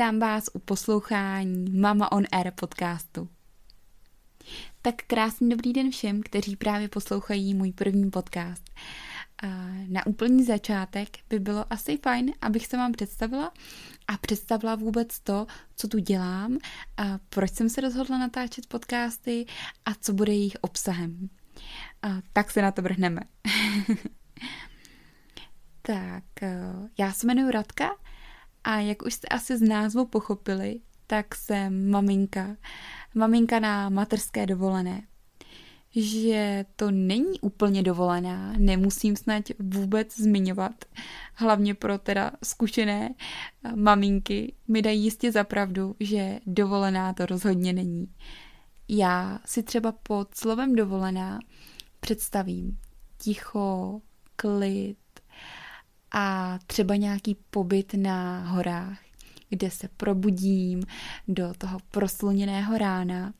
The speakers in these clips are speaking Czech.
Vítám vás u poslouchání Mama on Air podcastu. Tak krásný dobrý den všem, kteří právě poslouchají můj první podcast. Na úplný začátek by bylo asi fajn, abych se vám představila a představila vůbec to, co tu dělám, a proč jsem se rozhodla natáčet podcasty a co bude jejich obsahem. A tak se na to vrhneme. tak, já se jmenuji Radka a jak už jste asi z názvu pochopili, tak jsem maminka. Maminka na materské dovolené. Že to není úplně dovolená, nemusím snad vůbec zmiňovat. Hlavně pro teda zkušené maminky mi dají jistě za pravdu, že dovolená to rozhodně není. Já si třeba pod slovem dovolená představím ticho, klid, a třeba nějaký pobyt na horách, kde se probudím do toho prosluněného rána,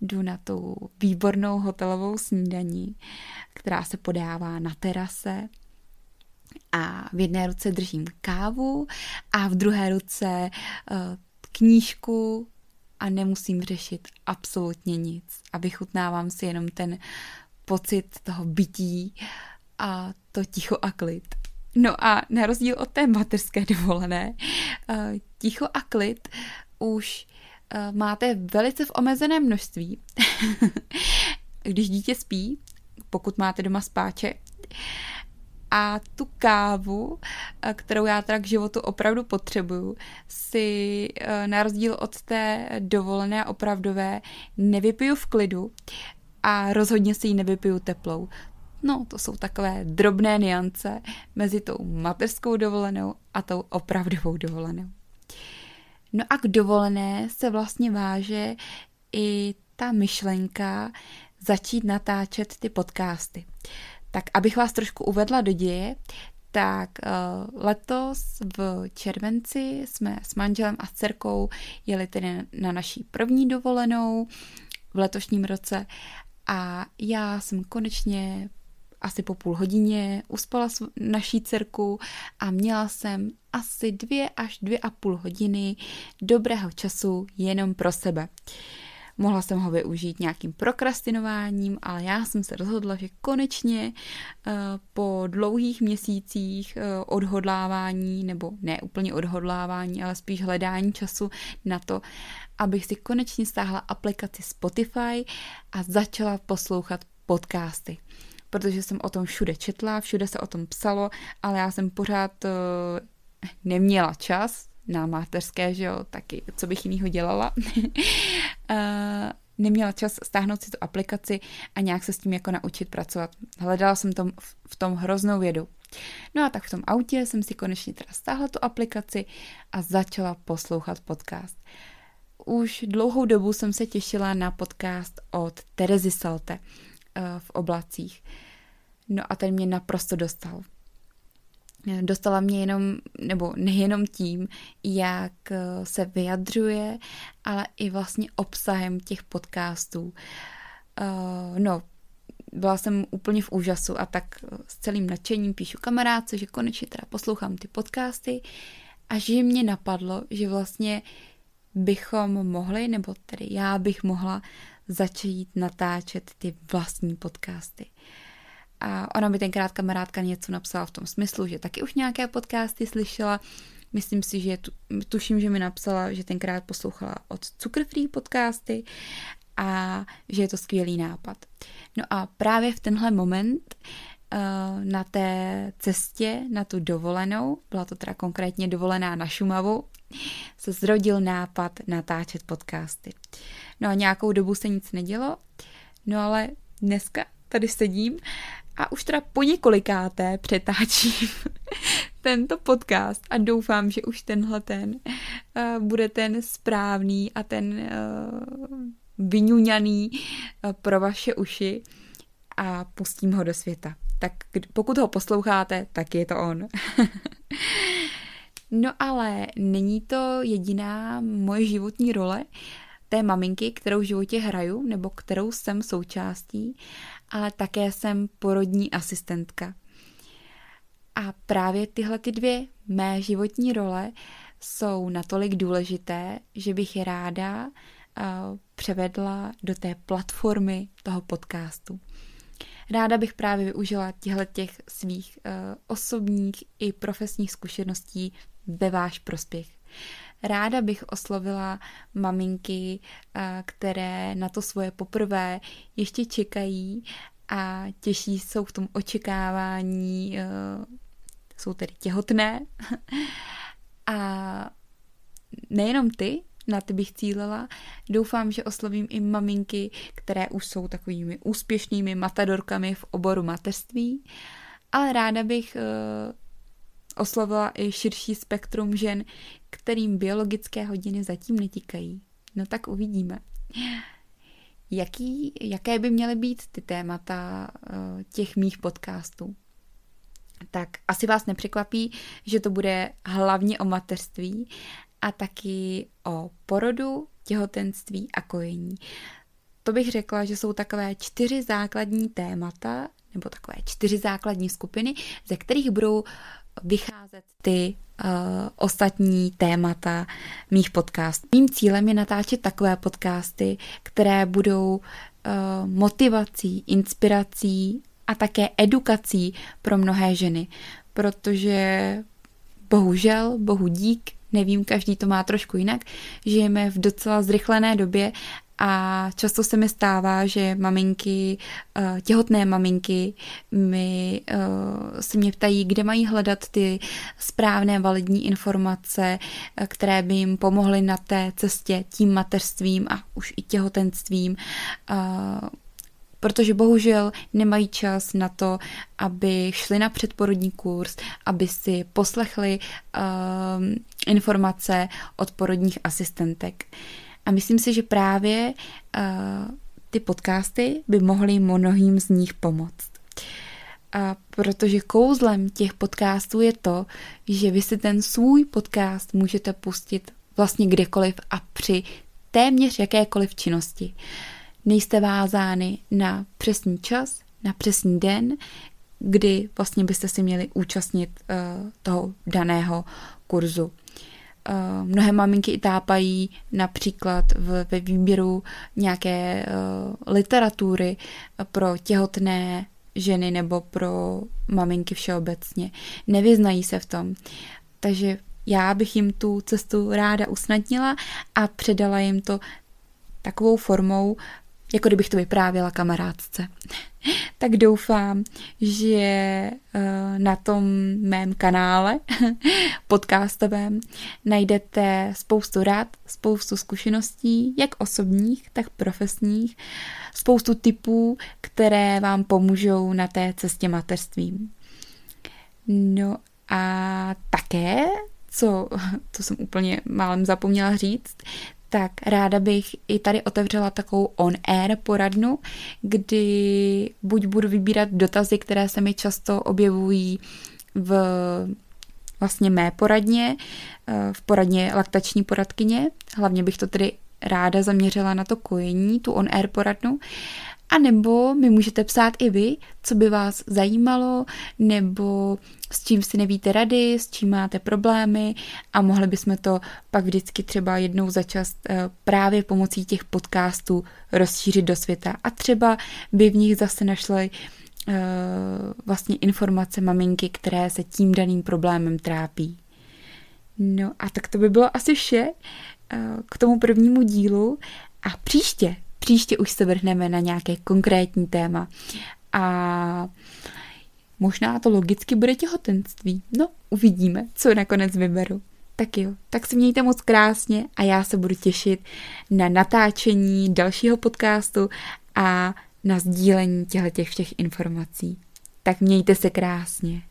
jdu na tu výbornou hotelovou snídaní, která se podává na terase a v jedné ruce držím kávu a v druhé ruce uh, knížku a nemusím řešit absolutně nic a vychutnávám si jenom ten pocit toho bytí a to ticho a klid. No a na rozdíl od té materské dovolené, eh, ticho a klid už eh, máte velice v omezeném množství. Když dítě spí, pokud máte doma spáče, a tu kávu, eh, kterou já teda k životu opravdu potřebuju, si na rozdíl od té dovolené opravdové nevypiju v klidu a rozhodně si ji nevypiju teplou. No, to jsou takové drobné niance mezi tou mateřskou dovolenou a tou opravdovou dovolenou. No a k dovolené se vlastně váže i ta myšlenka začít natáčet ty podcasty. Tak abych vás trošku uvedla do děje, tak uh, letos v červenci jsme s manželem a s dcerkou jeli tedy na naší první dovolenou v letošním roce a já jsem konečně asi po půl hodině, uspala naší dcerku a měla jsem asi dvě až dvě a půl hodiny dobrého času jenom pro sebe. Mohla jsem ho využít nějakým prokrastinováním, ale já jsem se rozhodla, že konečně uh, po dlouhých měsících uh, odhodlávání, nebo ne úplně odhodlávání, ale spíš hledání času na to, abych si konečně stáhla aplikaci Spotify a začala poslouchat podcasty protože jsem o tom všude četla, všude se o tom psalo, ale já jsem pořád uh, neměla čas na mateřské, že jo, taky, co bych jinýho dělala. uh, neměla čas stáhnout si tu aplikaci a nějak se s tím jako naučit pracovat. Hledala jsem tom, v tom hroznou vědu. No a tak v tom autě jsem si konečně teda stáhla tu aplikaci a začala poslouchat podcast. Už dlouhou dobu jsem se těšila na podcast od Terezy Salte uh, v oblacích. No a ten mě naprosto dostal. Dostala mě jenom, nebo nejenom tím, jak eh, se vyjadřuje, ale i vlastně obsahem těch podcastů. Uh, no, byla jsem úplně v úžasu a tak s celým nadšením píšu kamarádce, že konečně teda poslouchám ty podcasty a že mě napadlo, že vlastně bychom mohli, nebo tedy já bych mohla začít natáčet ty vlastní podcasty. A ona mi tenkrát kamarádka něco napsala v tom smyslu, že taky už nějaké podcasty slyšela. Myslím si, že tu, tuším, že mi napsala, že tenkrát poslouchala od Cukrfree podcasty a že je to skvělý nápad. No a právě v tenhle moment uh, na té cestě na tu dovolenou, byla to teda konkrétně dovolená na Šumavu, se zrodil nápad natáčet podcasty. No a nějakou dobu se nic nedělo, no ale dneska tady sedím a už teda po několikáté přetáčím tento podcast a doufám, že už tenhle ten uh, bude ten správný a ten uh, vyňuňaný uh, pro vaše uši a pustím ho do světa. Tak pokud ho posloucháte, tak je to on. no ale není to jediná moje životní role té maminky, kterou v životě hraju, nebo kterou jsem součástí. Ale také jsem porodní asistentka. A právě tyhle ty dvě mé životní role jsou natolik důležité, že bych je ráda uh, převedla do té platformy toho podcastu. Ráda bych právě využila těchto těch svých uh, osobních i profesních zkušeností ve váš prospěch. Ráda bych oslovila maminky, uh, které na to svoje poprvé ještě čekají a těší jsou v tom očekávání, uh, jsou tedy těhotné. a nejenom ty, na ty bych cílila. Doufám, že oslovím i maminky, které už jsou takovými úspěšnými matadorkami v oboru mateřství, ale ráda bych uh, oslovila i širší spektrum žen, kterým biologické hodiny zatím netikají. No tak uvidíme. Jaký, jaké by měly být ty témata uh, těch mých podcastů? Tak asi vás nepřekvapí, že to bude hlavně o mateřství a taky o porodu, těhotenství a kojení. To bych řekla, že jsou takové čtyři základní témata, nebo takové čtyři základní skupiny, ze kterých budou vycházet ty uh, ostatní témata mých podcastů. Mým cílem je natáčet takové podcasty, které budou uh, motivací, inspirací a také edukací pro mnohé ženy, protože bohužel, bohu dík, nevím, každý to má trošku jinak, žijeme v docela zrychlené době a často se mi stává, že maminky, eh, těhotné maminky mi eh, se mě ptají, kde mají hledat ty správné validní informace, eh, které by jim pomohly na té cestě tím mateřstvím a už i těhotenstvím protože bohužel nemají čas na to, aby šli na předporodní kurz, aby si poslechli uh, informace od porodních asistentek. A myslím si, že právě uh, ty podcasty by mohly mnohým z nich pomoct. A protože kouzlem těch podcastů je to, že vy si ten svůj podcast můžete pustit vlastně kdekoliv a při téměř jakékoliv činnosti. Uh, nejste vázány na přesný čas, na přesný den, kdy vlastně byste si měli účastnit uh, toho daného kurzu. Uh, mnohé maminky i tápají například v, ve výběru nějaké uh, literatury pro těhotné ženy nebo pro maminky všeobecně. Nevyznají se v tom. Takže já bych jim tu cestu ráda usnadnila a předala jim to takovou formou, jako kdybych to vyprávěla kamarádce. tak doufám, že eh, na tom mém kanále podcastovém najdete spoustu rád, spoustu zkušeností, jak osobních, tak profesních, spoustu typů, které vám pomůžou na té cestě mateřstvím. No a také, co, to jsem úplně málem zapomněla říct, tak ráda bych i tady otevřela takovou on-air poradnu, kdy buď budu vybírat dotazy, které se mi často objevují v vlastně mé poradně, eh, v poradně laktační poradkyně, hlavně bych to tedy ráda zaměřila na to kojení, tu on-air poradnu, a nebo mi můžete psát i vy, co by vás zajímalo, nebo s čím si nevíte rady, s čím máte problémy a mohli bychom to pak vždycky třeba jednou za čas eh, právě pomocí těch podcastů rozšířit do světa. A třeba by v nich zase našli uh, vlastně informace maminky, které se tím daným problémem trápí. No a tak to by bylo asi vše uh, k tomu prvnímu dílu a příště Příště už se vrhneme na nějaké konkrétní téma. A možná to logicky bude těhotenství. No, uvidíme, co nakonec vyberu. Tak jo, tak se mějte moc krásně a já se budu těšit na natáčení dalšího podcastu a na sdílení těchto všech informací. Tak mějte se krásně.